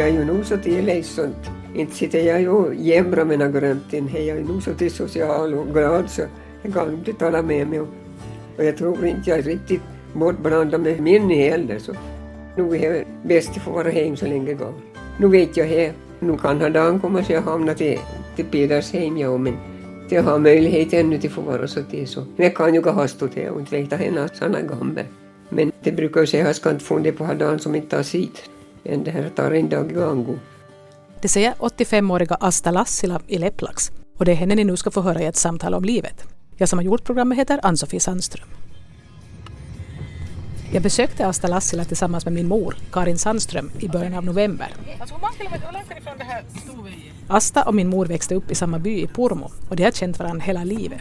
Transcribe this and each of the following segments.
Jag är ju nog så till sånt. Inte sitter jag ju jämra mina gröntin. Jag är ju nog så till social och glad så jag kan inte tala med mig. Och jag tror inte jag är riktigt bortblandad med min heller. Så nu är det bäst att få vara hem så länge det går. Nu vet jag det. Nu kan ha dagen komma så jag hamnar till, till Pedersheim, ja, men jag har möjlighet ännu till att få vara så till så. Men jag kan ju gå hastigt det och inte veta henne att han är gammal. Men det brukar ju säga att jag ska inte på det på dagen som inte tar sitt än det här tar en dag i gång. Det säger 85-åriga Asta Lassila i Leplax och det är henne ni nu ska få höra i ett samtal om livet. Jag som har gjort programmet heter Ann-Sofie Sandström. Jag besökte Asta Lassila tillsammans med min mor, Karin Sandström, i början av november. Asta och min mor växte upp i samma by i Pormo och de har känt varandra hela livet.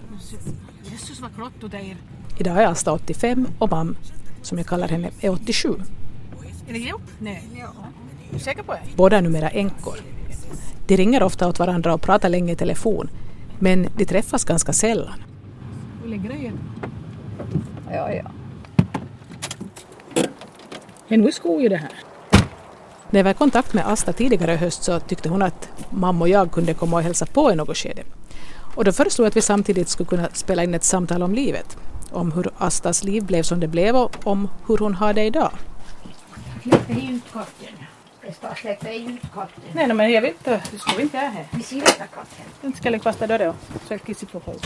Idag är Asta 85 och mam, som jag kallar henne, är 87. Är det ihop? Nej. Ja. Är du säker på det? Båda är numera änkor. De ringer ofta åt varandra och pratar länge i telefon, men de träffas ganska sällan. Hur ligger det Ja, ja. Men nu skog ju det här. När jag var i kontakt med Asta tidigare i höst så tyckte hon att mamma och jag kunde komma och hälsa på i något skede. Och då föreslog jag att vi samtidigt skulle kunna spela in ett samtal om livet. Om hur Astas liv blev som det blev och om hur hon har det idag. Släpper ut katten. Det ska släppa ut katten. Nej, men jag vet inte. Du ska inte här. Vi ser detta katten. Den ska lägga fast där då. Så jag kissar på folk.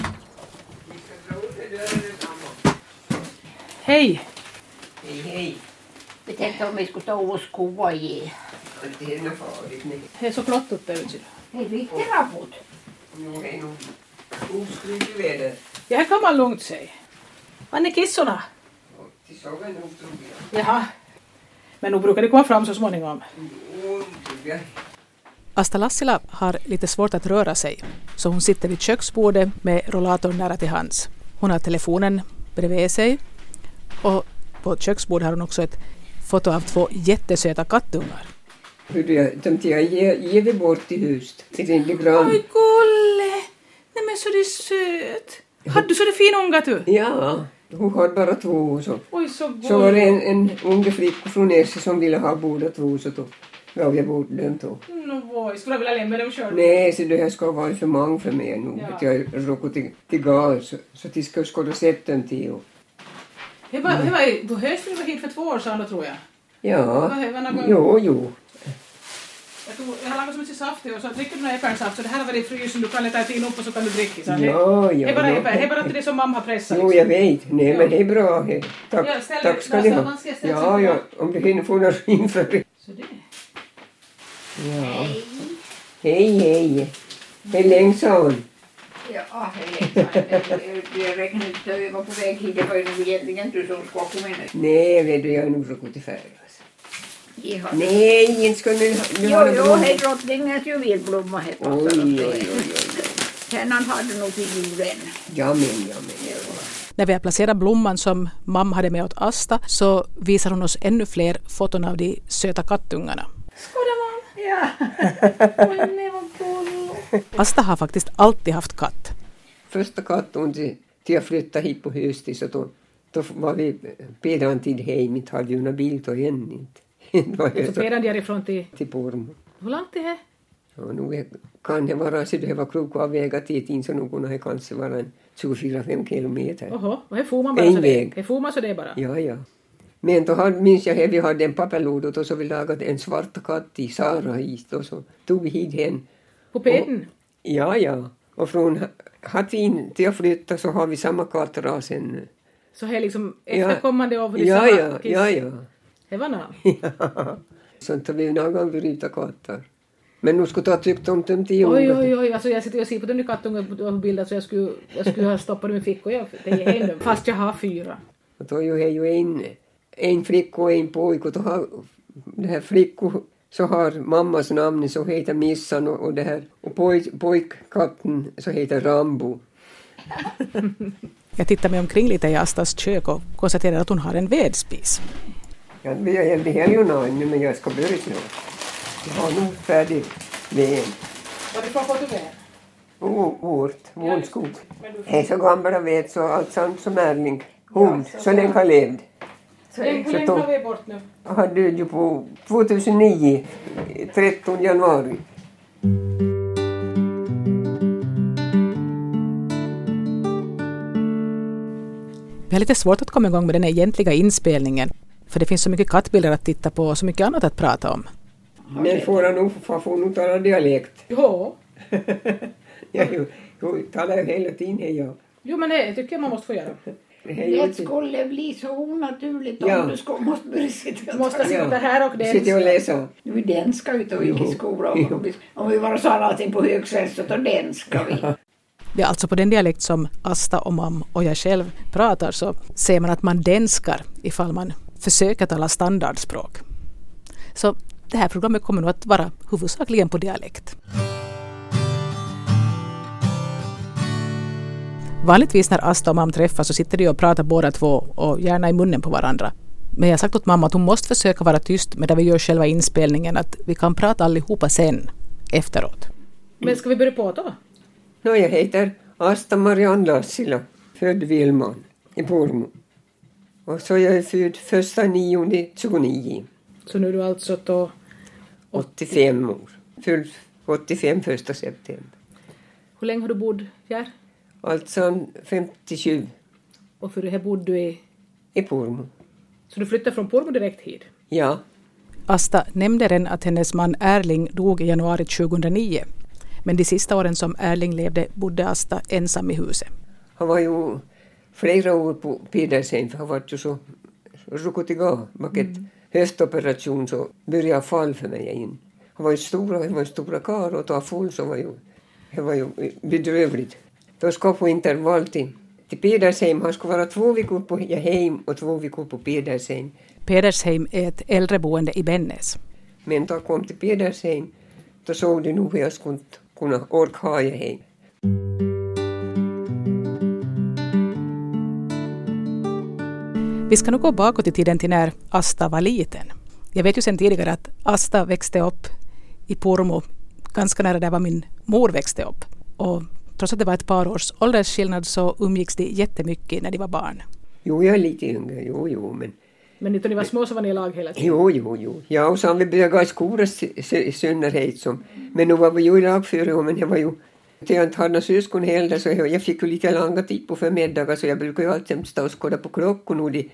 Hej! Hej, hej. Vi tänkte om vi skulle ta och skoa i. Det är nog farligt. nej. Det är så där ute. Det är riktigt rapport. Nu är det nog oskyldigt väder. Här kan man lugnt säga. Var är kissorna? Till sågen nog tror jag. Jaha. Men nog brukar det komma fram så småningom. Asta Lassila har lite svårt att röra sig, så hon sitter vid köksbordet med rollatorn nära till hands. Hon har telefonen bredvid sig och på köksbordet har hon också ett foto av två jättesöta kattungar. Hur du, jag ge, ge det bort i huset. Till din gran. Oj, Golle! Nej men så det är söt. Hade du så det fin unga du? Ja, hon har bara två. Så, Oj, så så var det en, en ung flicka från Nässe som ville ha båda två. Så då gav jag bort dem då. Voi. Skulle du vilja lämna dem själv? Nej, så det här ska vara för många för mig nu. Ja. Att jag råkade till, till gas. Så, så de ska skåda sett dem till. Och, Det var, det var, du hörs du var hit för två år sedan då tror jag. ja, jo, jo. Jag, tog, jag har lagat så mycket saft och så dricker du någon äppelsaft så det här har varit i frysen, du kan leta in upp och så kan du dricka. Så det, Ja, ja. det är bara äppel, det är bara till det som mamma har pressat. Jo, jag vet. Nej, Ja. men det är bra. Hej. Tack, Ja, ställ- tack ska ni ha. jag Ja, ja. Om du hinner få några inför det. Så det. Ja. Hej, hej. Hej längsan. Ja, hej. Jag räknade ut att vi var på väg hit. Det var ju nog egentligen du som skulle ha kommit. Nej, vet du, jag är nog så god till färg. Alltså. Ja. Nej, inte ska nu, nu Jo, jo, hej drottningens juvelblomma. hej, Oj, oj, oj, oj, han hade nog till julen. Ja, men, ja, men. Ja. När vi har placerat blomman som mamma hade med åt Asta så visar hon oss ännu fler foton av de söta kattungarna. Skåda man! Ja. Asta har faktiskt alltid haft katt. Första katten till, till jag flyttade hit på hösten så då, då var vi pedan tid hem. Inte hade ju någon bil då än inte. Jag pedan därifrån till... till Pormo. Hur långt det är? Ja, nu kan det vara så det var klokt av vägar dit in så nu kunde det kanske vara en 24-5 kilometer. Oho, och här får man bara En så det väg. Här får man så det bara. Ja, ja. Men då hade, minns jag att vi hade en papperlåda och så vi lagade en svart katt i Sara hit och så tog vi hit hen. På peden? Ja, ja. Och från Hattin till jag flyttade så har vi samma kattras ännu. Så här liksom Ja. efterkommande av det Ja, samma ja, kiss. ja, ja. Det var namn. ja. Sånt har vi någon gång bryta katter. Men nu skulle du ha tyckt om dem till Oj, oj, oj. Alltså jag sitter och ser på den där kattunga på bilden så jag skulle, jag skulle ha stoppat dem i fickan. Hem dem. Fast jag har fyra. Och då är ju, är ju en, en flicka och en pojke. Och då har det här flickor så har mammas namn så heter Missan och, och det här och poj, pojkkatten så heter Rambo. Jag tittar mig omkring lite i Astas kök och konstaterar att hon har en vedspis. Ja, vi är det här ju nu men jag ska börja snart. Jag har nog färdig ved. Vad du fått med? Oh, vårt, vår skog. Du Jag är så gammal och vet så allt sånt som Erling. Hon, så länge har levt. Så Hur länge har vi bort nu? Han död ju på 2009, 13 januari. Vi har lite svårt att komma igång med den egentliga inspelningen. För det finns så mycket kattbilder att titta på och så mycket annat att prata om. Men får han nog, han får nog tala dialekt. Jo. Jag, jag, jag talar ju hela tiden jag. Jo men det tycker jag man måste få göra. Det skulle bli så onaturligt Ja. om du skulle, måste börja sitta Du måste sitta här och Sitter jag och. Nu är danska ute och gick i skolan. Om vi- Om vi bara sa någonting på högsvenskt då danska vi. Det är alltså på den dialekt som Asta och mam och jag själv pratar så ser man att man denskar ifall man försöker tala standardspråk. Så det här programmet kommer nog att vara huvudsakligen på dialekt. Vanligtvis när Asta och mam träffas så sitter de och pratar båda två och gärna i munnen på varandra. Men jag har sagt åt mamma att hon måste försöka vara tyst medan vi gör själva inspelningen att vi kan prata allihopa sen efteråt. Men ska vi börja på då? No, jag heter Asta Marianne Lassila, född Vilman i Pormo. Och så jag är född första nionde 29, Så nu är du alltså då 85 år. Född 85 första september. Hur länge har du bott här? Alltså 57 Och för det här bodde du i... i Pormo. Så du flyttade från Pormo direkt hit? Ja, Asta nämnde redan att hennes man Erling dog i januari 2009. Men de sista åren som Erling levde bodde Asta ensam i huset. han var ju flera år på Pedersen för han var ju så rukutiga. Bak ett höstoperation så började fall för mig in. Han var ju stor, han var ju stora karl och ta full så var ju, det var ju bedrövligt. Då ska på intervall till, till Pedersheim. Han skulle vara två veckor på hem och två veckor på Pedersheim. Pedersheim är ett äldreboende i Bennes. Men då kom till Pedersheim, då såg de nog hur jag skulle kunna orka ha jag Vi ska nu gå bakåt i tiden till när Asta var liten. Jag vet ju sedan tidigare att Asta växte upp i Pormo, ganska nära där var min mor växte upp. Och trots att det var ett par års åldersskillnad så umgicks de jättemycket när de var barn. Jo, jag är lite yngre, jo, jo, men Men när ni var små så var ni i lag hela tiden? Jo, jo, jo. Ja, och så har vi börjat gå i skolan i- synnerhet. Som, men nu var vi ju i lag året, men jag var ju till jag inte hade några syskon heller så jag, jag fick ju lite långa tid på förmiddagar så jag brukar ju alltid stå och skåda på klockan och de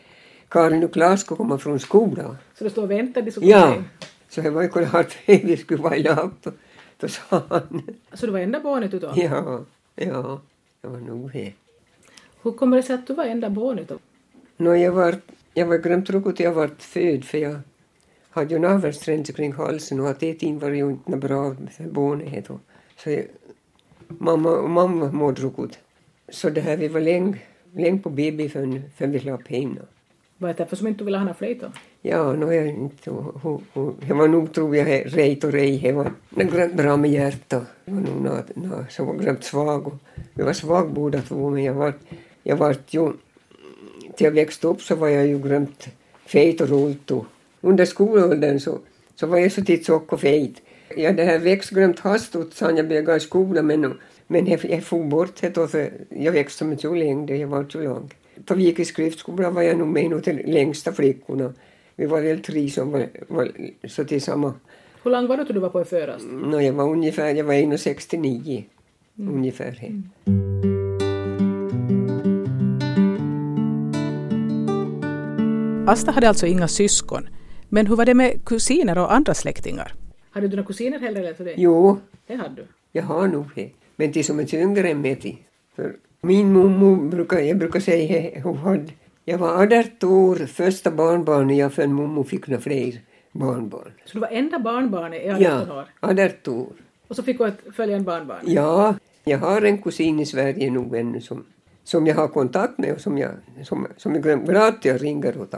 Karin och Klas skulle komma från skolan. Så du stod och väntade du kom Ja, så det var ju klart att vi skulle vara i lag. Då, sa han. Så du var enda barnet då? Ja, ja, det var nog det. Hur kommer det sig att du var enda barnet? Nå, jag var, jag var glömt att jag var född för jag hade ju navelstränser kring halsen och att det var ju inte bra för barnet. Så jag, mamma mamma mådde rukut. Så det här, vi var länge, länge på BB förrän, förrän vi slapp hem. Var det därför som inte ville ha någon flöjt då? Ja, nå jag inte, det var nog tror jag rejt och rej, det var glömt bra med hjärta. Det var nog något, något som var glömt svag. Och, jag var svag båda två men jag var, jag var ju, till jag växte upp så var jag ju glömt fet och roligt och under skolåldern så, så var jag så tjock och fet. Ja, det här hastigt sen jag började gå i skolan men, men jag, jag for bort det då för jag växte som ett ju längre, jag var ju lång. Då vi gick i skriftskolan var jag nog med en av de längsta flickorna. Vi var väl tre som var, var så tillsammans. Hur lång var du till du var på i förast? No, jag var ungefär, jag var 1,69 ungefär. här. Asta hade alltså inga syskon. Men hur var det med kusiner och andra släktingar? Hade du några kusiner heller eller det? Jo, Det hade du. jag har nog det. Men de som är yngre än mig. För min mormor brukar, jag brukar säga, hon hade, jag var 18 år, första barnbarnet jag för en mormor fick några fler barnbarn. Så du var enda barnbarnet i 18 Ja, år? 18 år. Och så fick du ett följande barnbarn? Ja, jag har en kusin i Sverige nog ännu som, som jag har kontakt med och som jag, som, som jag glöm- glad att jag ringer åt.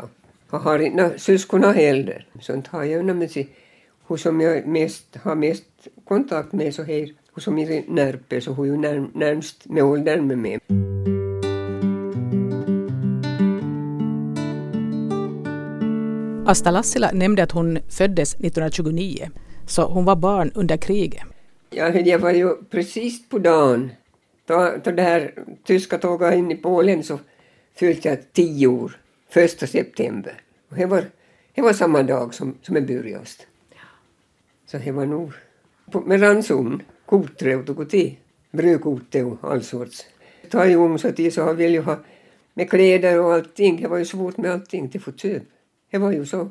Jag har inte syskon heller. Sånt har jag med sig. Hur som jag mest, har mest kontakt med så här, hur som är närpe, så hur ju när, närmst med åldern med mig. Asta Lassila nämnde att hon föddes 1929, så hon var barn under kriget. Ja, jag var ju precis på dagen, då, då det här tyska tåget in i Polen så fyllde jag tio år, första september. Och det var, det var samma dag som, som det började. Så det var nog på, med ranson, kotre och tog till. Brödkote och all sorts. Ta ju om så tid så har vi ju ha med kläder och allting. Det var ju svårt med allting till få köp. Det var ju så.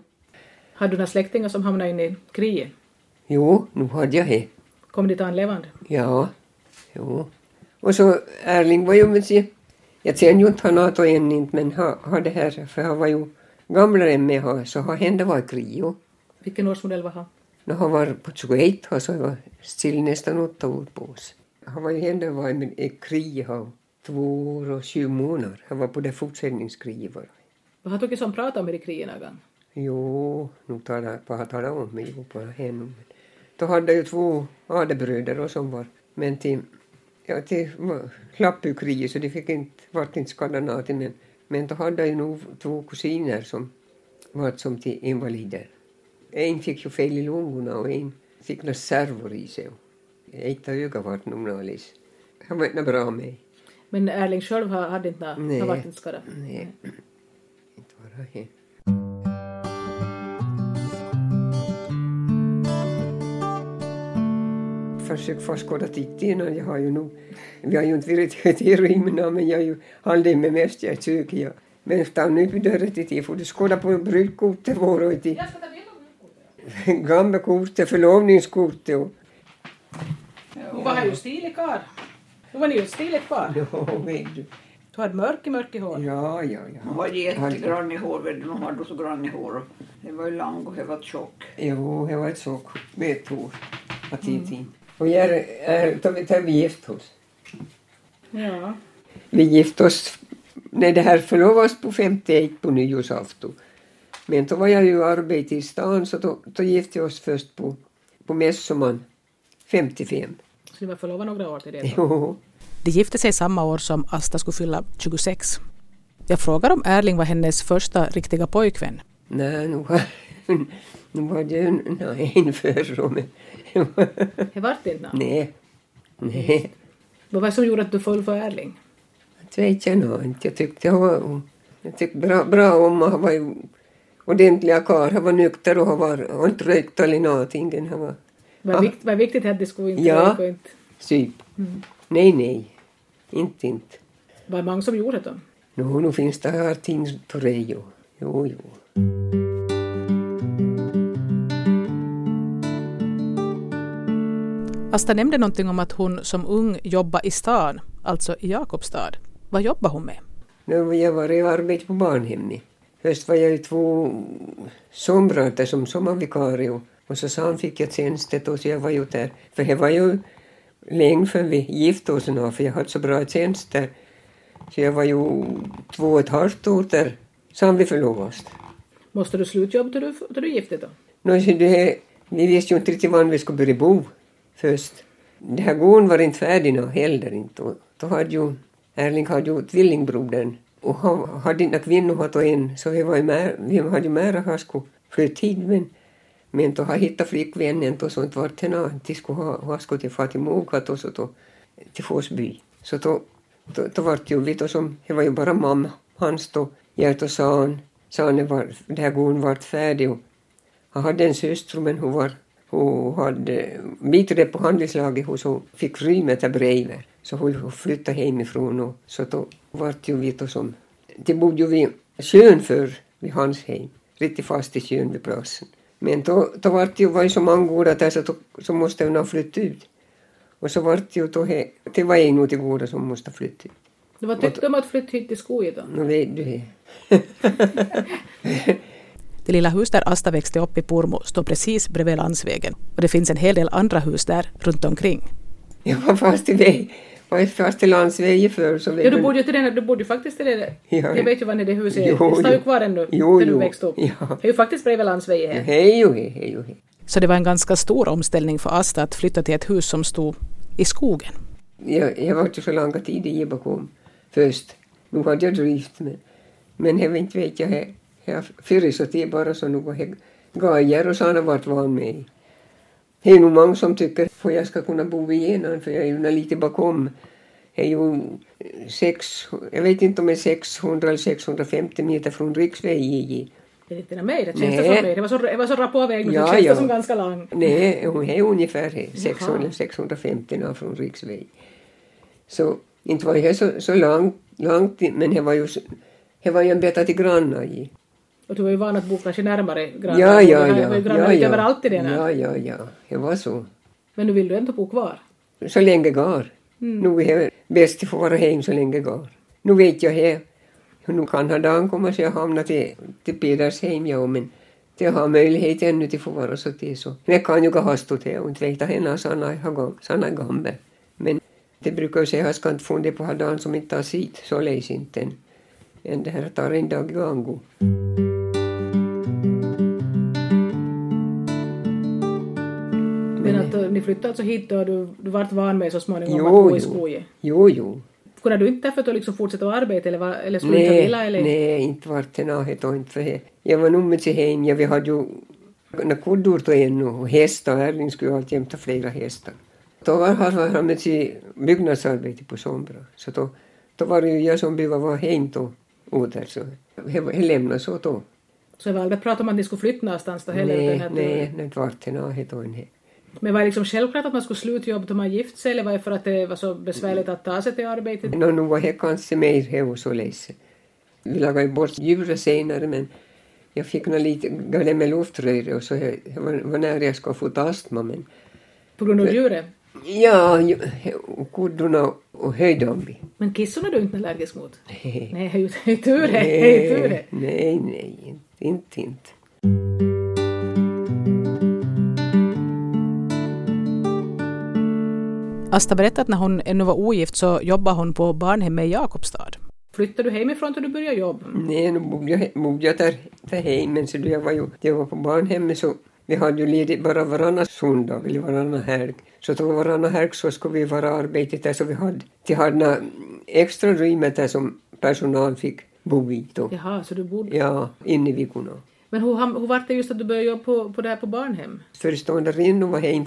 Hade du några släktingar som hamnade in i kriget? Jo, nu hade jag det. Kom dit an levande? Ja, jo. Och så Erling var ju med sig. Jag känner ju inte honom och än inte men han har det här för han var ju gamlare än mig så han hände var i krig. Vilken årsmodell var han? När han var på 21 och så var still nästan åtta år på oss. Han var hände var i i krig han två år och sju månader. Han var på det fortsättningskriget var. Vad har du som pratat om i kriget någon gång? Jo, nu talar bara tala om mig jo, bara henne. Då hade jag ju två adebröder och som var, men till, ja, till slapp kriget så de fick inte, vart inte skadade någonting men, men då hade jag ju nog två kusiner som var som till invalider. En fick ju fel i lungorna och en fick några servor i sig. Ett öga vart nog alldeles. Han var inte bra med. Men Erling själv hade inte nå- Nej. har varit inte skadad? Nej, inte vara det. Försök få skåda titta innan. Jag har ju nog, vi har ju inte varit i rymmen men jag har ju hållit mig mest jag söker. Men stann nu vid dörren till får du skåda på brudkortet vår och till gamla kortet, förlovningskortet och Du var ju stilig karl. Du var ju ett stiligt par. ja, vet du. Du hade mörk i mörk i hår. Ja, ja, Hon ja. var jättegrann i hår, vet du. Hon hade så grann i hår. Det var ju lång och det var tjock. Jo, det var ett så med ett år. Att mm. Och jag är, vi gifte oss. Ja. Vi gifte oss, när det här förlovade oss på 51 på nyårsafton. Men då var jag ju arbete i stan så då, då gifte vi oss först på, på Mässoman 55. Så ni var förlovade några år till det? Jo, De gifte sig samma år som Asta skulle fylla 26. Jag frågar om Erling var hennes första riktiga pojkvän. nej, nu var, nu var det ju nej, en förra men Det vart inte nej, nej. Vad var det som gjorde att du föll för Erling? Det vet jag nog inte. Jag tyckte jag var jag tyckte bra, bra om Han var ju ordentliga karl. Han var nykter och han var han inte rökt eller någonting. Han var Vad Ah. vikt, vad viktigt att det skulle inte Ja. röka inte... syp. Nej, nej. Inte, inte. Var det många som gjorde det då? Nu, nu finns det här ting på rejo. Jo, jo. Asta nämnde någonting om att hon som ung jobbade i stan, alltså i Jakobstad. Vad jobbade hon med? Nu var jag var i arbete på barnhemmet. Först var jag ju två somrar där som sommarvikarie och så han fick jag tjänst och så jag var ju där. För det var ju länge för vi gifte oss nu, för jag hade så bra tjänst där. Så jag var ju två och ett halvt år där, sen vi förlovade oss. Måste du slutjobba till du, till du gifte dig då? Så det, vi visste ju inte riktigt var vi skulle börja bo först. Det här gården var inte färdig nå heller inte. Och då hade ju, Erling hade ju tvillingbrodern och han hade inte kvinnor haft en så vi, var ju med, vi hade ju mera att han skulle flytta hit men, men då har hittat flickvännen och sånt. inte vart det. De skulle ha, han skulle till fara till Mogat och så då, till Forsby. Så då, då, då var det ju vi då som, det var ju bara mamma, hans då, Gert och San. Sane var, det här gången vart färdig och han hade en syster men hon var hon hade biträde på handelslaget hos hon fick rymma där bredvid. Så hon flyttade hemifrån och så då var det ju vi då som... Det bodde ju vid sjön för vid hans hem. Riktigt fast i sjön vid platsen. Men då, då var det ju, var ju så många gårdar där så, då, så måste hon ha flyttat ut. Och så var det ju då, he, det var en utav gårdar som måste flytta ut. Du var tyckte om att flytta hit till skogen då? Nu vet du det. Det lilla hus där Asta växte upp i Pormo står precis bredvid landsvägen och det finns en hel del andra hus där runt omkring. Jag var fast i väg, var fast i landsvägen förr. Så Ja, du bodde ju till den, du bodde ju faktiskt till det. Ja. Jag vet ju var det huset är. Jo, det står ju kvar ännu, Jo, där du jo. växte upp. Ja. Det är ju faktiskt bredvid landsvägen här. Hej hej, hej hej. Så det var en ganska stor omställning för Asta att flytta till ett hus som stod i skogen. Jag, jag var ju så långa tid i bakom först. Nu hade jag drift men, men jag inte vet jag, jag, jag förr så det bara så något jag gajer och sådana vart van med i. Det är nog många som tycker att jag ska kunna bo igenom för jag är ju lite bakom. Jag är ju sex, jag vet inte om det är 600 eller 650 meter från riksväg i Det är inte mig, det känns Nej. det som mig. Det var så, det var så rapp på väg, men Ja, så känns ja. det som ganska lång. Nej, hon är ungefär här, 600, Jaha. 650 nå från riksväg. Så inte var det så, så långt, långt men det var ju, det var ju en beta till grannar. Och du var ju van att bo kanske närmare grannar. Ja, ja, ja. var ju grannar ja, ja. överallt i det här. Ja, ja, ja, det var så. Men nu vill du ändå bo kvar. Så länge går. Nu är det bäst att få vara hem så länge går. Nu vet jag det. Nu kan han dagen komma så jag hamnar till, till Pedersheim, ja, men det har möjlighet ännu till att få vara så till så. Men jag kan ju gå hastigt och inte veta henne såna såna gamla. Men det brukar ju säga att jag ska inte det på här dagen som inte har sitt, så läs inte än. Det här tar en dag i gången. Ni flyttade alltså hit och du, du vart van med så småningom Jo, att bo i skogen. Jo, jo. Kunde du inte därför att liksom fortsätta arbeta eller, va- eller skulle du inte Nej, vilja? Eller? nej, inte vart det nahet och inte för det. Jag var nog med sig hem, ja, vi hade ju när kuddor tog ännu och hästar, Erling skulle alltjämt ha flera hästar. Då var han, var med sig byggnadsarbete på Sombra, så då, då var det ju jag som behövde vara hem då, åter så. Det det lämnade så då. Så jag var aldrig pratat om att ni skulle flytta någonstans då heller? Nej, nej, det vart det nahet och Men var det liksom självklart att man skulle sluta jobbet om man gift sig eller var det för att det var så besvärligt att ta sig till arbetet? Nå, nu var det kanske mer och så ledsen. Vi lagade bort djuret senare men jag fick nog lite, gav det med luftröre och så det var, var när jag skulle få astma men På grund av djuret? ja, och kuddorna och höjdambi. Men kissorna är du inte allergisk mot? Nej, Nej, hej hej tur det, hej tur det. nej, nej, inte, inte, inte. Asta berättade att när hon ännu var ogift så jobbade hon på barnhemmet i Jakobstad. Flyttade du hemifrån då du började jobba? Nej, nu bodde jag, bodde jag där, där hem, men så då jag var ju, jag var på barnhemmet så vi hade ju ledigt bara varannan söndag eller varannan helg. Så då varannan helg så skulle vi vara arbetet där så vi hade, de hade några extra rummet där som personal fick bo i då. Jaha, så du bodde... Ja, inne i veckorna. Men hur, hur var det just att du började jobba på, på det här på barnhem? Föreståndarinnan var hem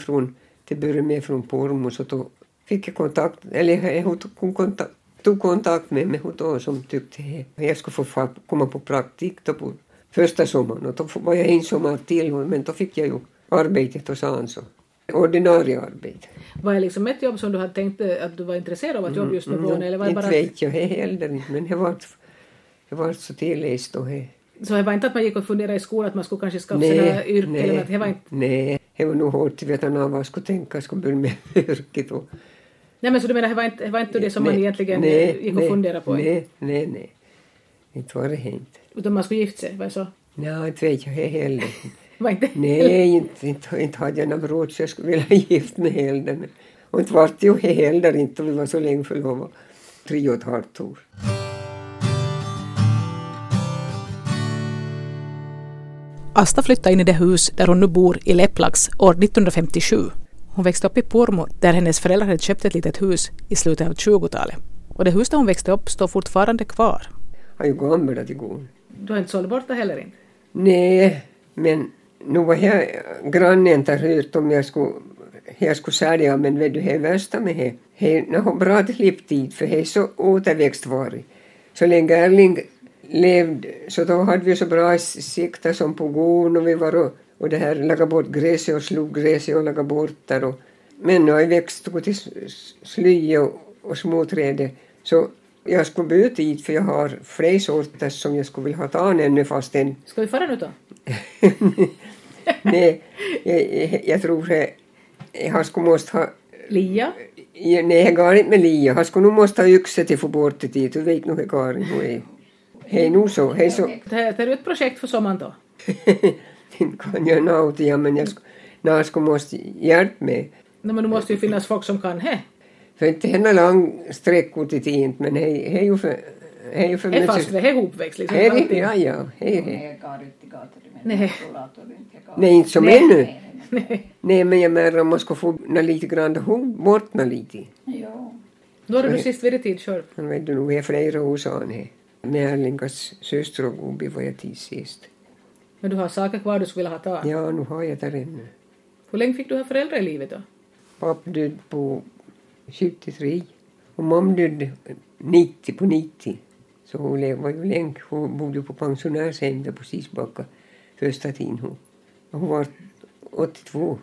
till början med från Pormo så då fick jag kontakt, eller hon tog kontakt, tog kontakt med mig hon då som tyckte att jag skulle få komma på praktik då på första sommaren och då var jag en sommar till men då fick jag ju arbetet hos Anso. Ordinarie arbete. Var det liksom ett jobb som du hade tänkt eh, att du var intresserad av att jobba just med barn eller var det inte bara... vet jag det heller inte men det var, det var så tilläst och det. Så det var inte att man gick och funderade i skolan att man skulle kanske skaffa sig några yrke eller något? Det var inte... nej, det var nog hårt att veta vad jag skulle tänka, jag skulle börja med yrket och Nej men så du menar det var inte det, var inte det som man Nej, egentligen nej, gick och nej, funderade på? Nej, nej, nej. Inte var det hänt. Utan man skulle gifta sig, var det så? Nej, inte vet jag heller. Var inte... Nej, inte, inte, inte hade jag något råd så jag skulle vilja gifta mig heller. Och inte vart det ju heller inte, vi var så länge förlovade. Tre och ett halvt år. Asta flyttade in i det hus där hon nu bor i Lepplax år 1957. Hon växte upp i Pormo där hennes föräldrar hade köpt ett litet hus i slutet av 20-talet. Och det hus där hon växte upp står fortfarande kvar. Har ju gamla till gården. Du har inte sålt bort det heller inte? Nej, men nu var jag grannen där hört om jag skulle, jag skulle sälja, men vet du, det är värsta med det, det är nog bra klipptid, för det är så återväxtvarig. Så länge Erling levde, så då hade vi så bra sikta som på gården och vi var och, och det här lagade bort gräset och slog gräset och lagade bort där och, men nu har jag växt och till sly och, och småträd, så jag skulle byta dit för jag har fler sorter som jag skulle vilja ha tagit ännu fastän Ska vi fara nu då? Nej, jag, jag, tror att jag skulle måste ha... Lia? Nej, jag går inte med lia. Jag skulle nog måste ha yxa till att få bort det dit. Du vet nog hur Karin hon är. Det är nog så. Det. Det här det är ett projekt för sommaren då? Inte kan jag till ja, men jag skulle, när skulle måste hjälpa mig. Nej, men det måste ju finnas folk som kan det. För inte hända lång sträckor till tid, men det det är ju för... Det är ju för Det fast det är hopväxt liksom. Det allting. Ja, ja. Det är det. Nej, jag Nej. Jag inte som ännu. Nej, men jag menar om man ska få nå lite grann hon bort lite. Jo. Då har du sist varit tid själv. Han vet du, nu är flera år sedan. Med Erlingas syster och gubbe var jag till sist. Men du har saker kvar du skulle vilja ha tag. Ja, nu har jag där ännu. Hur länge fick du ha föräldrar i livet då? Pappa död på 73 och mamma död 90 på 90. Så hon lev- var ju länge. Hon bodde på pensionärshem där på Sisbacka. första tiden. Hon, hon var 82.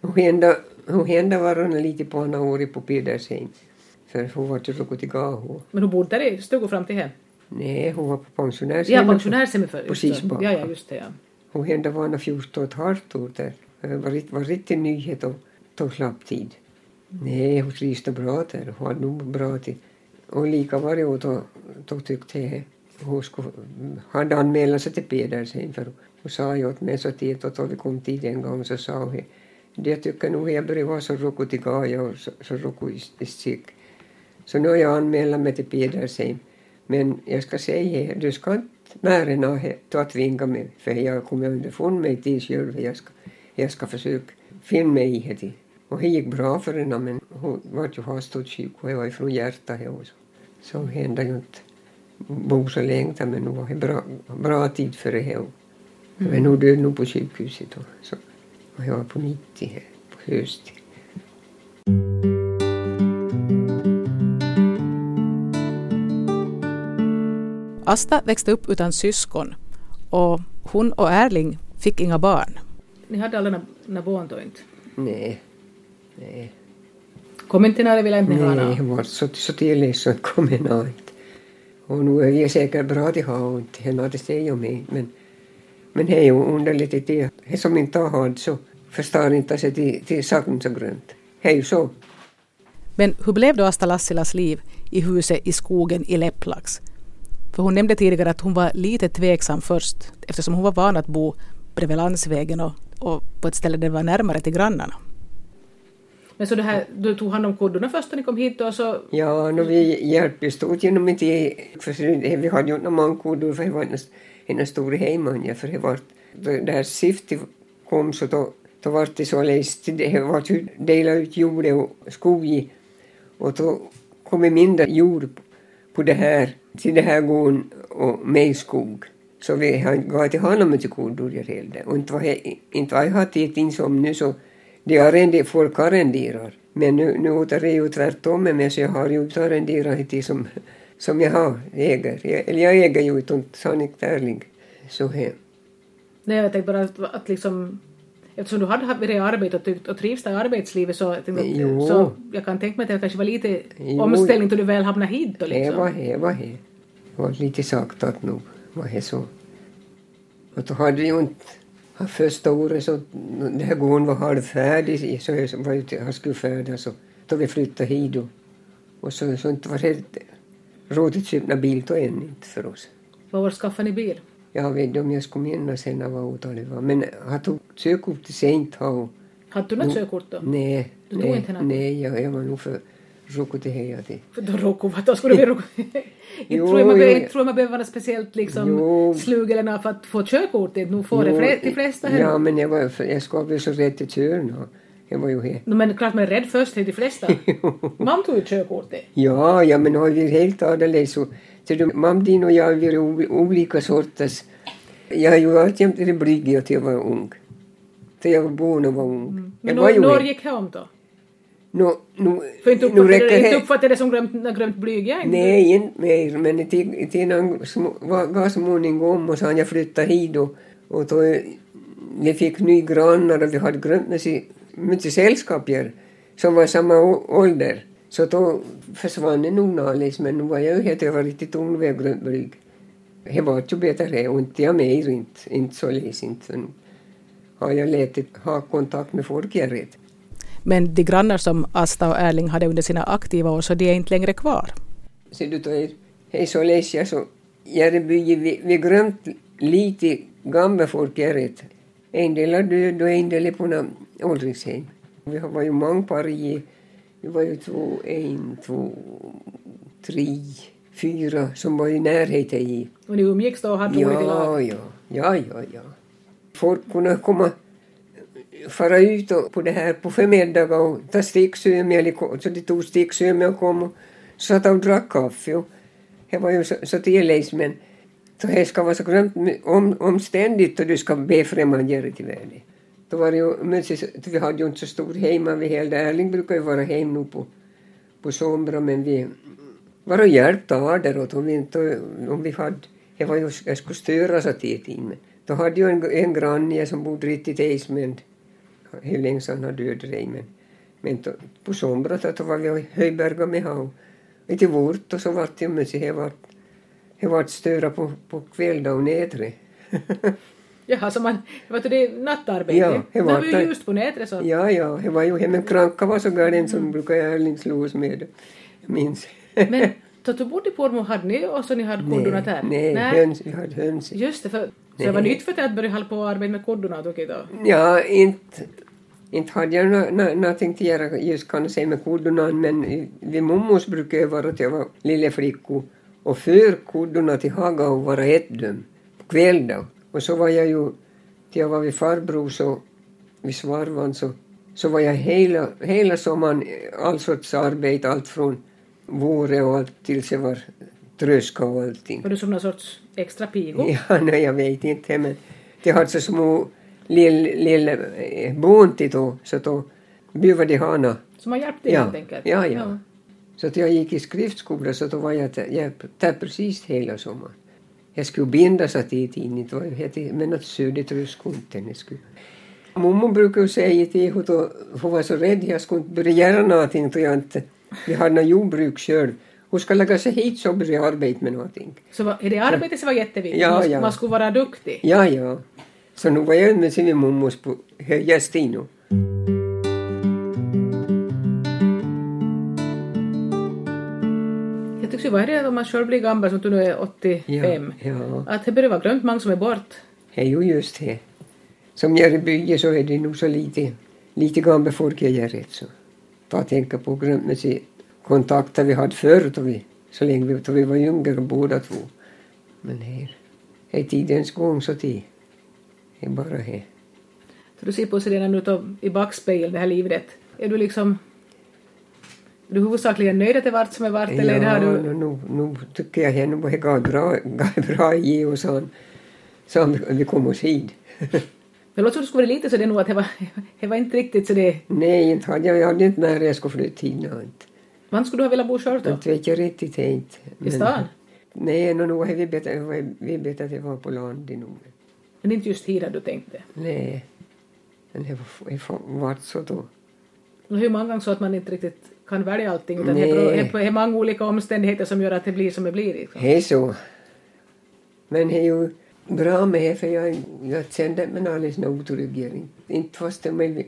Hon hände, hon hände lite på andra året på Pedersheim. För hon var till Gaho. Men hon bodde där i stugan fram till hem? Nej, hon var på pensionärshemmet. Ja, för. Just det. Kisbaka. Ja, ja, just det. Ja. Hon hände var när 14 och ett halvt år där. Det var, var riktig nyhet och tog slapp tid. Nej, hon trivs det bra där. Hon hade nog bra tid. Och lika varje år då, då tyckte jag hon skulle, hade anmält sig till Pedersen för hon sa ju åt mig så tidigt då vi kom dit en gång så sa hon det tycker nog jag börjar vara så rokut i gaja och så, så stick. Så nu har jag anmält mig till Pedersen. Men jag ska säga, du ska inte mer än att tvinga mig, för jag kommer underfund med det själv. Jag ska, jag ska försöka finna mig i det. Och det gick bra för henne, men hon var ju hastigt sjuk och jag var från hjärtat också. Så hände ju inte bo så länge, men nu var det bra, bra tid för det här. Men hon död nog på sjukhuset då. Så, och jag var på 90 här, på hösten. Asta växte upp utan syskon och hon och Erling fick inga barn. Ni hade alla några barn då inte? Nej, nej. Kom inte när det ville inte ha Nej, några? hon var så, så till så att kom en inte. Och nu är vi säkert bra till ha inte, henne hade det ju med. Men, men det är ju underligt att det, det som inte har så förstår inte sig till, till saken så grönt. Det är ju så. Men hur blev då Asta Lassilas liv i huset i skogen i Lepplax? För hon nämnde tidigare att hon var lite tveksam först eftersom hon var van att bo bredvid landsvägen och, och på ett ställe där det var närmare till grannarna. Men så det här, du tog hand om kuddorna först när ni kom hit då så Ja, no, vi hjälptes åt genom ge, för det- vi hade ju inte många kodor för det var en, en stor hemman, för det var, här syftet kom så då, då var det så läst, det var dela ut jord och skog och då kom det mindre jord på det här, till det här gården och mig skog. Så vi gav till honom inte kodor hällde. Och inte var, inte var jag har tid som nu så de arrende, folk arrenderar. Men nu, nu är det ju tvärtom med mig så jag har ju inte arrenderat det som, som jag har, äger. Jag, eller jag äger ju inte sannolikt ärlig. Så här. Nej, jag tänkte bara att, att liksom Eftersom du hade i arbete och, och trivs där i arbetslivet så, Jo. så jag kan tänka mig att det kanske var lite Jo. omställning till du väl hamnade hit då Det liksom. var det, var det. Det var lite saktat nog, var det så. Och då hade vi ju inte, första året så, den här gården var halvfärdig, så jag var ju, jag skulle färdas så då vi flyttade hit då. Och så, så inte var det råd att köpa bil då än inte för oss. Vad var skaffade ni bil? Jag vet inte om jag skulle minnas sen årtalet var, men han tog körkort till sent ha. Hade du något Jo. körkort då? Nej, Du tog nej, inte något? nej, jag, jag var nog för råkad till heja till. För då råkade vad då skulle bli råkad. Inte tror jag man jo, tror jag man behöver vara speciellt liksom Jo. slug eller något för att få körkort. Det Nu får det Jo, fle- de flesta här. Ja, men jag, var, jag skulle bli så rädd till och Jag var ju här. No, men klart man är rädd först, det är de flesta. Mam tog ju körkortet. Ja, ja, men har vi helt annorlunda så. Så du, mam din och jag varit o- olika sorters. Jag har ju alltjämt varit blyg att jag var ung. Så jag var barn och var ung. Men Jag när, var ju här. gick det om då? Nu, nu, För inte uppfattade, räcker inte det. uppfattade det som glömt, glömt blyg, jag inte. Nej, inte mer, men till, till små- var var småningom och så hade jag flyttat hit och, och då vi fick nya grannar och vi hade glömt mycket, mycket sällskapar som var samma ålder. Så då försvann det nog något, men nu var jag ju helt, jag riktigt ung jag glömde blyg. Det var ju bättre och inte jag mer, inte, inte så läs inte. Har jag lätt att ha kontakt med folk jag rätt. Men de grannar som Asta och Erling hade under sina aktiva år så de är inte längre kvar. Så du tar hej så läs jag så Järby, vi, vi glömt lite gamla folk är rätt. En del är död och en del är på åldringshem. Vi var ju många par i, vi var ju två, en, två, tre, fyra som var i närheten i. Och ni umgicks då och hade roligt i lag. Ja, ja, ja, ja, ja. Folk kunde komma, fara ut och, på det här på förmiddagar och ta ko- så de tog sticksömja och kom och satt och drack kaffe. Och det var ju så, så tilläggs, men så det ska vara så grönt om, omständigt och du ska be främmande till världen. Då var det ju, men vi hade ju inte så stor hemma vi hela Erling brukar ju vara hem nu på, på sommaren men vi var och hjälpte av om vi inte, om vi hade, det var ju, jag skulle störa så tidigt men Då hade jag en, en granne som bodde riktigt ejs men hur länge sedan han död ej men, men då, på somrat då var vi i Höjberga med honom. Inte vårt och så vart det men det vart det vart störa på, på kväll och nedre. Jaha, så man, du, det nattarbete? Ja, det var det var ju just på nätet så. ja, ja, det var ju hemmen kranka var så galen som brukar Erlingslos med. Jag minns. Men då du bodde i Pormo hade ni också ni hade kodorna där? Nej, höns, vi hade höns. Just det, för, så det var Nej. nytt för dig att börja hålla på och arbeta med kodorna jag då. Ja, inte, inte hade jag nå- nå- någonting att göra just kan jag säga med kodorna men vid mummos brukade jag vara att jag var lille flickor och för kodorna till Haga och vara ett döm på kväll då. Och så var jag ju, till jag var vid farbror så, vid svarvan så, så var jag hela, hela sommaren all sorts arbete, allt från våren och allt tills jag var tröska och allting. Var du som någon sorts extra pigo? Ja, nej, jag vet inte, men de hade så små lilla lill, eh, då, så då bjöd de hana. Som har hjälpt dig Ja, helt enkelt? ja, ja. Så att jag gick i skriftskola så då var jag där precis hela sommaren. Jag skulle binda så att inte var hette, men att södet röskunten. Jag skulle. Mamma brukar ju säga till henne då, hon var så rädd jag skulle inte börja göra någonting då jag inte, vi hade något jordbruk själv. Hon ska lägga sig hit så börja arbeta med någonting. Så är det arbetet som var jätteviktigt? Ja, ja. man skulle vara duktig? Ja, ja. Så nu var jag med sin mummos på höja stino. Tycker ju är det om man själv blir gammal som du nu är 85? Ja, ja. Att det börjar vara glömt många som är bort. Det är ju just det. Som jag i bygget så är det nog så lite, lite gamla folk jag gör rätt så. Ta tänka på sig kontakter vi hade förr då vi, så länge vi, då vi var yngre båda två. Men här, är tidens gång så det det är bara här. Så du ser på sig redan nu i backspegeln det här livet. Är du liksom... Är du huvudsakligen nöjd att det vart som det vart eller har Ja, du... nu, nu, nu tycker jag att det gav bra, gav bra ge och så så vi, kom oss hit. Det låter som det skulle vara lite så det nog att det var, det var inte riktigt så det... Nej, inte hade jag, jag hade inte när jag skulle flytta hit. Man skulle du ha velat bo själv då? Inte vet jag riktigt inte. I stan? Nej, no, nog har vi bett, vi bett att det var på landet nog. Men inte just här du tänkte. Nej, men det var- var- vart så då. Hur många gånger så att man inte riktigt kan välja allting utan det är det är många olika omständigheter som gör att det blir som det blir. Liksom. Det är så. Men det är ju bra med det för jag, jag kände mig alldeles otrygg. Inte- fast det var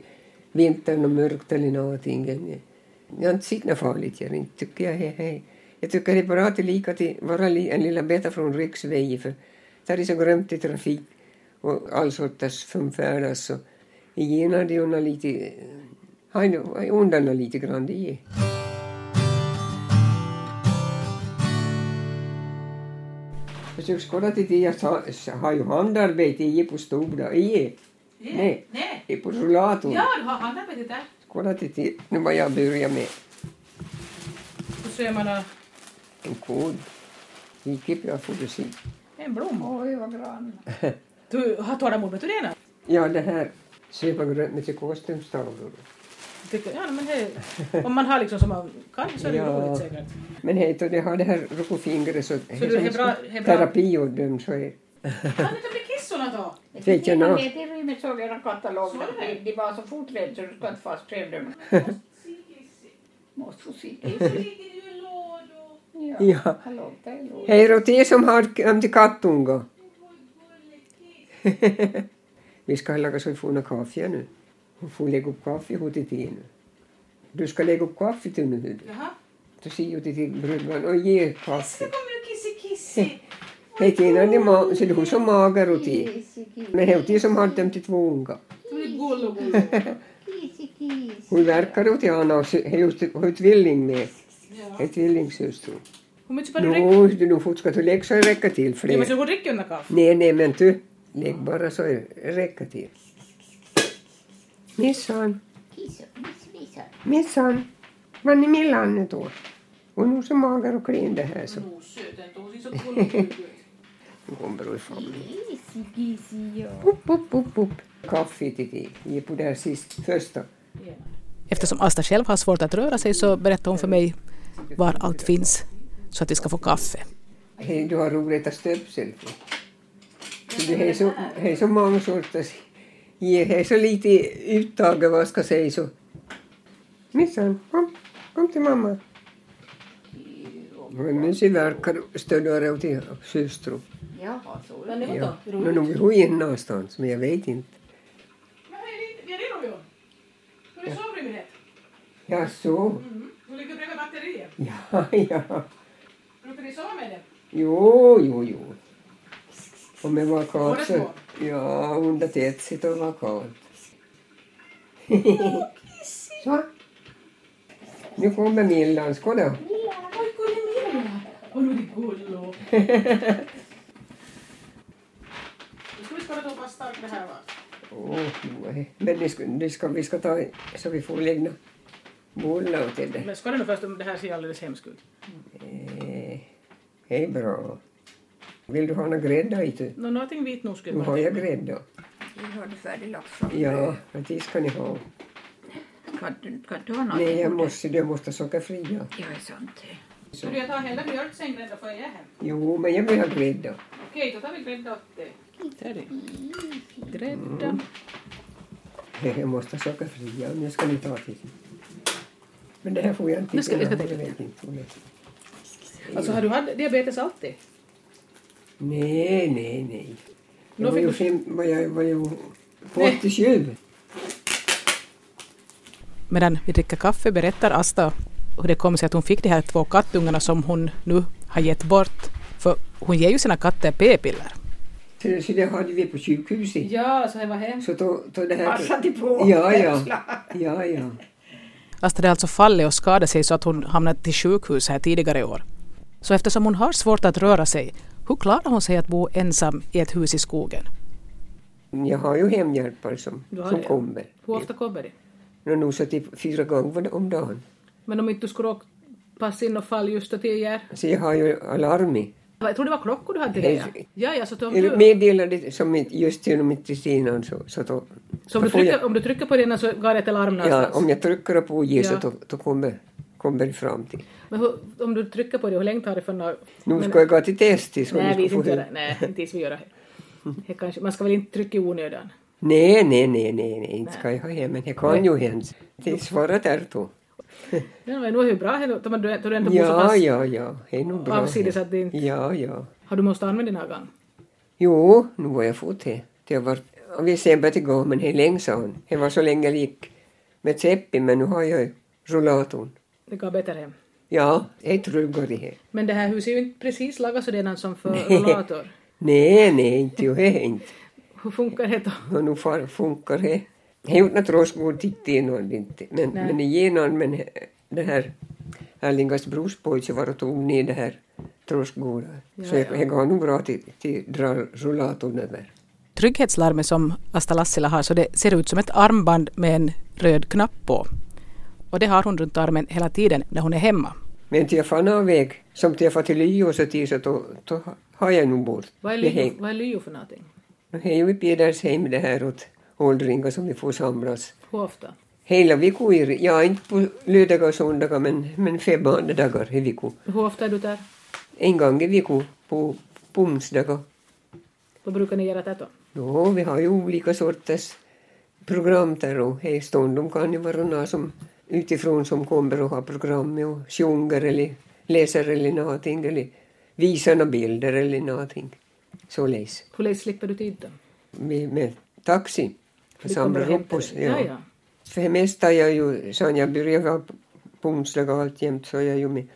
vintern och mörkt eller någonting. Jag har inte sett något farligt. Jag inte tycker jag, hej, hej. jag tycker det är bra att det lika till vara en lilla beta från riksvägen för där är så grömt i trafik och all sorters framfärdas så igen hade ju lite, har ju undan lite grann det är. Försök skåda till det jag så har ju handarbete i på stora, i, nej, Nej. i på rullatorn. Ja, du har handarbetet där. Skåda till det, nu vad jag börjar med. Då ser man uh, En kod. Gick jag får du se. en blomma. Oj, vad grann. Du har tålamod med det Ja, det här svepagrönt med kostymstavlor. Tycker, ja, men det, om man har liksom som man kan så är det Ja. roligt säkert. Men hej, då det har det här rokofingret så, Så du är bra- är bra- terapi och dem så är Kan inte bli kissorna då? Vet jag nå. Rummet såg jag en katalog. De var så forträdda så du ska inte fast själv dem. Måste få se. Ja. Hej då till er som har om till kattunga. Vi ska laga så vi får några kaffe nu. Hon får lägga upp kaffe hos till nu. Du ska lägga upp kaffe till nu. Jaha. Du säger ju till brudgummen och ge kaffe. kommer du kissi kissi. Hej Tina, det är ma- så du har så mager och till. Men hej till som har dem till två unga. Du. Hon verkar åt Anna och så- har ju tvilling med. Ja. En tvillingsyster. Hur mycket var du dricker? Nu, du får ska du lägga så det räcker till Ja, men så du dricker under kaffe? Nej, nej, men du, lägg bara så det räcker till. Missan, Kisi, kisi, kisi. missan, var ni millan nu då? Och nu så mager och klen det här så Nu söt ändå, hon ser så gullo ut. nu kommer kisi, ja. Upp, upp, upp, upp. Kaffe till är på det här sist, första. Eftersom Asta själv har svårt att röra sig så berättar hon för mig var allt finns så att vi ska få kaffe. Du har roligt att stöpsel. Det är så, det är så många sorters Det är så lite uttag, vad ska jag säga så. Missan, kom, kom till mamma. Men nu ser verkar stödare till syster. Jaha, så är det. det Ja. då Men nog är hon någonstans, men jag vet inte. Men hej, vi är redo Björn. Ska vi sovrummet? Ja, så. Mm. Du ligger bredvid batteriet. Ja, ja. Brukar ni sova med det? Jo, jo, jo. Om det var Båda kallt så... tätt sitter det var kallt. så. Nu kommer Millan. Skål då. Oj, nu är det gullo. Nu ska vi skåla då vad starkt det här. Åh, nej. Men det ska, det ska, vi ska ta så vi får lägga bullar till det. Men skåla nu först om det här ser alldeles hemskt ut. Eh, Det är bra. Vill du ha några grädda i det? Nå, någonting vit nog skulle Nu har jag grädda. Vi har det färdiglagt från Ja, det ska ni ha. Kan du, kan du ha något? Nej, jag måste, jag måste sockerfria. Ja, är sant det. Skulle jag ta hela mjölksängrädda för jag är hem? Jo, men jag vill ha grädda. Okej, då tar vi grädda åt dig. Där är det. Grädda. Jag måste sockerfria. Nu ska ni ta till. Men det här får jag inte. Nu ska- vi ska jag tänka. vet inte det Alltså har du haft diabetes alltid? Nej, nej, nej. Jag var ju fick fem, var jag, var jag på Nej. 87. Medan vi dricker kaffe berättar Asta hur det kom sig att hon fick de här två kattungarna som hon nu har gett bort. För hon ger ju sina katter p-piller. Så, så det hade vi på sjukhuset. Ja, så det var hem. Så då, då det här... Passade på. Ja, ja. Ja, ja. Asta hade alltså fallit och skadat sig så att hon hamnat till sjukhus här tidigare i år. Så eftersom hon har svårt att röra sig, hur klarar hon sig att bo ensam i ett hus i skogen? Jag har ju hemhjälpare som, som det, ja. kommer. Hur ofta kommer det? Nu nog så till fyra gånger om dagen. Men om inte du skulle råka passa in och fall just till er? Så jag har ju alarm i. Jag tror det var klockor du hade till det ja. Ja, ja, så om du, meddelade som just genom inte Stina så, så då... så om då du, trycker, jag, om du trycker på den så går det ett alarm Ja, någonstans? om jag trycker på G så Ja. då, då kommer, kommer det fram till. Men hur, om du trycker på det, hur länge tar det för något? Nu ska jag gå till testis. Nej, vi inte göra Nej, inte vi göra det. det kanske, Man ska väl inte trycka i onödan? Nej, nej, nej, nej, nej, inte ska jag ha hem, men det kan ju hända. Det är då. Ja, men nu är det ju bra då du ändå bor så Ja, pass ja, ja, det är nog bra. avsides att det inte... Ja, ja. Har du måste använda den här gången? Jo, nu har jag fått det. Det har varit, vi ser bara till gå, men det är länge sedan. Det var så länge jag gick med Tseppi, men nu har jag rullatorn. Det går bättre hem. Ja, det är tryggare här. Men det här huset är ju inte precis lagat sådant som för rollator. Nej, nej, inte ju det inte. Hur funkar det då? Och nu far, funkar det. Det är ju inte tråskgård titta igenom inte, men, Nej. men igenom, men det här Erlingas brorspojke var och tog ner det här tråskgården. Ja, så jag, ja. jag går nog bra till, till dra rullatorn över. Trygghetslarmet som Asta Lassila har så det ser ut som ett armband med en röd knapp på. Och det har hon runt armen hela tiden när hon är hemma. Men till jag väg, som får till Lyo så så då, då har jag nog bort. Vad är det lyo, häng- vad är lyo för någonting? Det är ju i Pedersheim det här åt åldringar som vi får samlas. Hur ofta? Hela veckan, är- ja inte på lördagar och söndagar men, men fem andra dagar i veckan. Hur ofta är du där? En gång i veckan på, på onsdagar. Vad brukar ni göra där då? Ja, vi har ju olika sorters program där och hej stundom kan ju vara några som utifrån som kommer och har program och sjunger eller läser eller någonting eller visar några bilder eller någonting. Så läs. Hur länge slipper du tid då? Med, med taxi. Och samlar upp oss. dig. Ja, ja. För det mesta är jag ju, sen jag började på- onsdagar alltjämt så är jag ju med,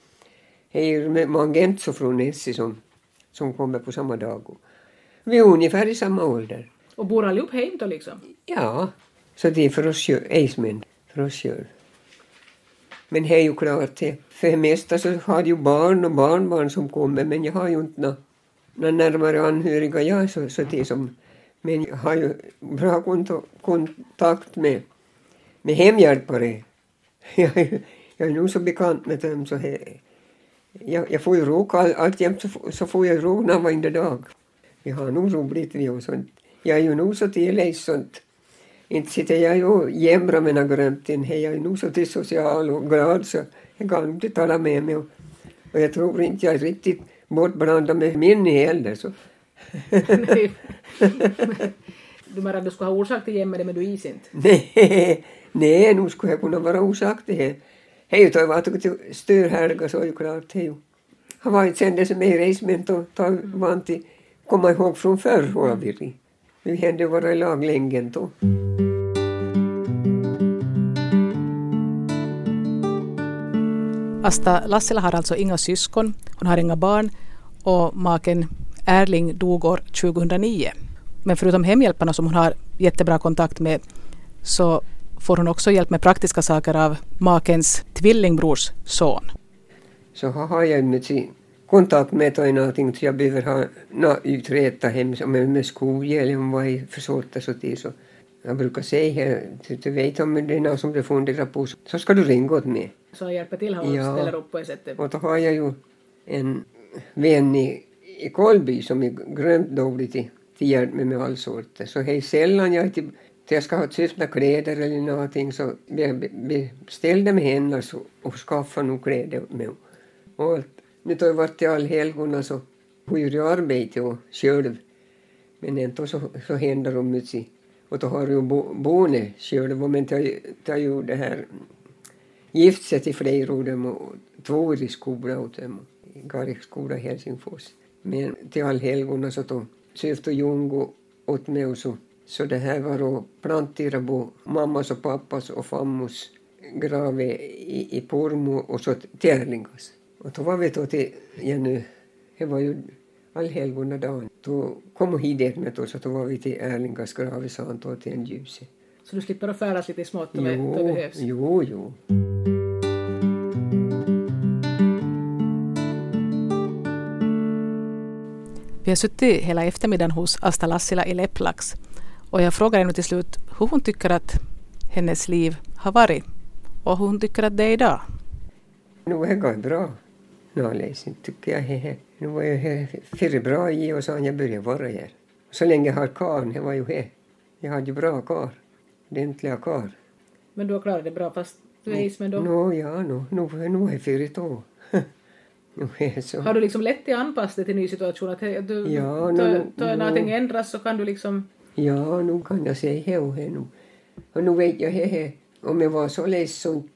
jag är ju med Mangenzo från Essi som, som kommer på samma dag. Och Vi är ungefär i samma ålder. Och bor allihop hem då liksom? Ja, så det är för oss Eismen, för oss själva. Men det är ju klart, för det mesta så har jag ju barn och barnbarn som kommer, men jag har ju inte några nå närmare anhöriga jag, så, så som, men jag har ju bra kont kontakt med, med hemhjälpare. Jag, är- jag är nog så bekant med dem så här. jag, jag får ju råka, all- alltjämt så, får- så får jag råna varje dag. Vi har nog roligt vi och sånt. Jag är ju nog så till sånt. Inte sitter jag och jämrar med några grömten. Jag är nog så till social och glad så jag kan inte tala med mig. Och, och jag tror inte jag är riktigt bortblandad med min heller. Så. Du menar att du skulle ha orsak till jämmer men du is inte? Nej, nej, nu skulle jag kunna vara orsak till det. Hej, toi var till styrhärga så är ju klart. Hej. Har varit sen det som är resement och tar van till komma ihåg från förr vi. Vi hände vara i lag länge då. Asta Lassila har alltså inga syskon, hon har inga barn och maken Erling dog år 2009. Men förutom hemhjälparna som hon har jättebra kontakt med så får hon också hjälp med praktiska saker av makens tvillingbrors son. Så har jag med kontakt med och någonting så jag behöver ha något uträtta hem som är med skohjälp om vad är för sorter och det så. Jag brukar säga, du vet om det är något som du funderar på så ska du ringa åt mig. Så hjälper till och Ja. ställer upp på ett sätt. Och då har jag ju en vän i, i Kolby som är grönt dålig till, till hjälp med, med all sorter. Så hej sällan jag till, till jag ska ha köpta kläder eller någonting så be- beställde med henne så, och skaffa nog kläder med och allt. Nu har jag varit i allhelgona så hon gör ju arbete och själv. Men ändå så, så händer det mycket. Och då har ju bo, boende själv men jag har ju det här gift sig till flera av dem och två år i skola åt dem. I Garriksskola i Helsingfors. Men till allhelgona så då sökte Jungo åt mig och så. Så det här var att plantera på mammas och pappas och fammos grave i, i Pormo och så till och då var vi då till, nu, det var ju allhelgonadagen. Då kom hon hit med oss och då var vi till Erlingas grav i Santo till en ljuse. Så du slipper att färdas lite smått om det behövs. jo, jo. Vi har suttit hela eftermiddagen hos Asta Lassila i Lepplax och jag frågar henne till slut hur hon tycker att hennes liv har varit och hur hon tycker att det är idag. Nu är det bra. Närläsning tycker jag. Hehe. Nu var jag här för bra i och så jag började vara här. Så länge jag har karn, det var ju här. Jag hade ju bra kar. Ordentliga kar. Men du har klarat det bra fast du är ismen då. Nå, ja, nu, nu, nu är jag fyra år. Har du liksom lätt att anpassa dig till ny situation? Att he- du, Ja, nu- då nu- någonting ändras så kan du liksom... Ja, nu kan jag säga det och det nu. Och nu vet jag det om jag var så ledsen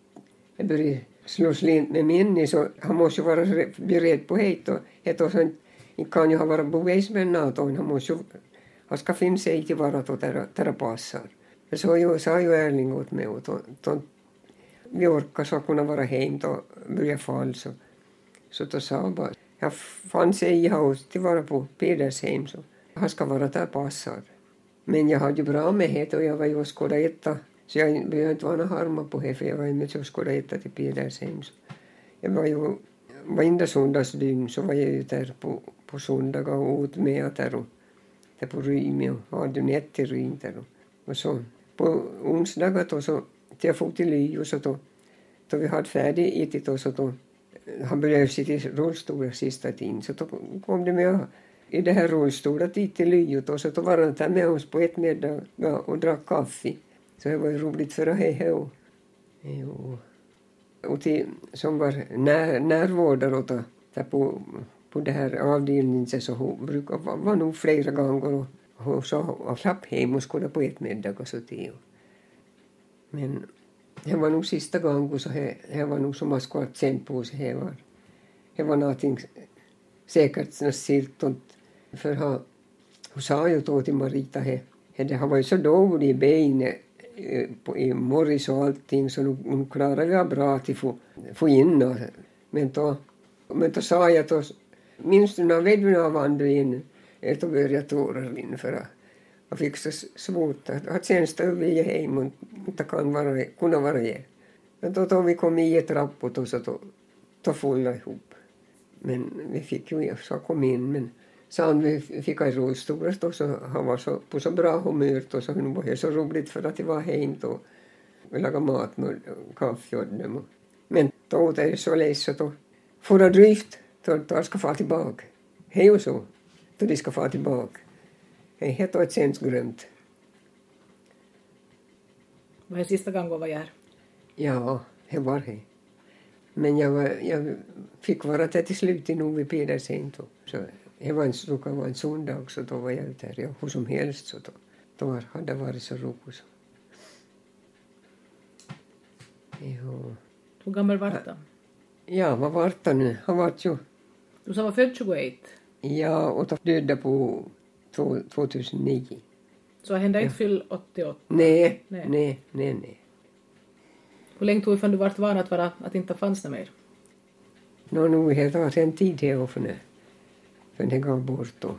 jag började slå slint med Minni, så han måste ju vara beredd på det och det och sen kan ju ha varit bevis med Nato. han måste han ska finna sig till vara då där, där det passar. Så ju, sa ju Erling åt mig och då, då vi orkar så kunna vara hem då börja fall så så då sa han bara jag fann sig i hus till vara på Pedersheim så han ska vara där passar. Men jag hade ju bra med det och jag var ju och skådade etta. Så jag behöver inte vara någon harma på det för jag var med och skådade etta till Pedersheim. Jag var ju varenda söndagsdygn så var jag ju där på, på söndagar och åt med där och där på Rymi och hade ju nät Rym där och, och så på onsdagar då så till jag for till Lyo och så då då vi hade färdigt ätit och så då han började sitta i rullstolen sista tiden så då kom det med i det här rullstolen dit till Lyo och så då var han där med oss på ett middag och drack kaffe. Så det var ju roligt för att och, och till, som var när, närvårdare åt, där på, på det här avdelningen så hon brukar vara var nog flera gånger och hon sa och slapp hem och skulle på ett middag och så till. Men det var nog sista gången så det, det var nog som man skulle ha känt på sig. Det var, det var någonting säkert siltont. För han, hon sa ju då till Marita he, he, det har varit så dåligt i benet på- i morris och allting så nu, nu klarade jag bra att få, få in och, men då, men då sa jag då, minns du när vedorna vandrade in? Då började tårar rinna för att jag fick så svårt att, att sen stå vi hem och inte kan vara, kunna vara här. Men då, då vi kom i trappor rapport och så då, då föll det ihop. Men vi fick ju så kom in men sen vi fick i rullstol då så han var så på så bra humör då så nu var det så roligt för att det var hem då och laga mat med kaffe åt dem. och- Men då det är så ledsen då får jag drift då då ska få tillbaka. Det är ju så. Då de ska få tillbaka. Det är helt och ett sens glömt. Vad är sista gången var jag här? Ja, det var det. Men jag, var, jag fick vara där till slut i Novi Pedersen. Så Det var en, råkade vara en söndag så då var jag ute här. Ja, hur som helst så då, då hade det varit så roligt. så. Jo. Hur gammal var du? Ja, vad var det nu? Han var ju... Du som var född 21. Ja, och döda på två- 2009. Så han hände inte fyll 88. Nej, Nej. nej, nej, nej. Hur länge tog det innan du vart van att, vara, att inte fanns det mer? Nå, nu är det en tid här och för nu. För det går bort då.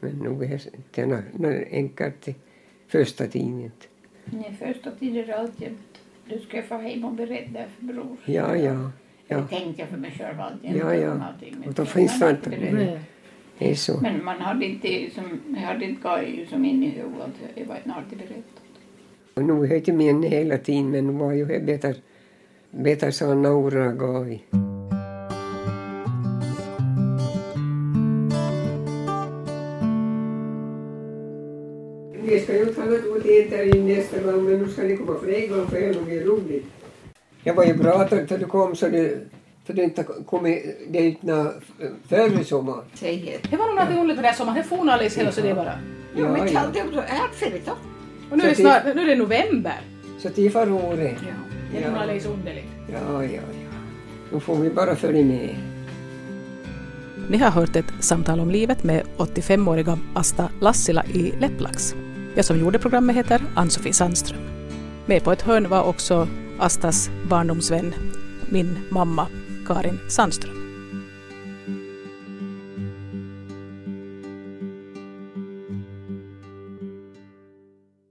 Men nu är det en- en enkelt till första tiden. Nej, första tiden är alltid du ska få hem och berätta för bror. Ja, ja, ja. Det tänkte jag för mig själv alltid. Ja, ja. Men Och då jag finns det inte. Det är så. Men man hade inte, som, jag hade inte gått som in i huvudet. Jag var inte alltid berättat. Och nu är det min hela tiden, men nu var ju bättre, bättre så några ut intervjun nästa gång, men nu ska ni komma fler gånger för det är nog roligt. Jag var ju bra att du kom så det, för det inte kommit dit när förra sommaren. Säg det. Det var nog något med det här sommaren. Det for alldeles hela så det bara. Ja, men också. Jag hade företag. Och nu är det snart, nu är det november. Så det var roligt. Ja. Det är nog alldeles underligt. Ja, ja, ja. Nu får vi bara följa med. Ni har hört ett samtal om livet med 85-åriga Asta Lassila i Lepplax. Jag som gjorde programmet heter Ann-Sofie Sandström. Med på ett hörn var också Astas barndomsvän, min mamma Karin Sandström.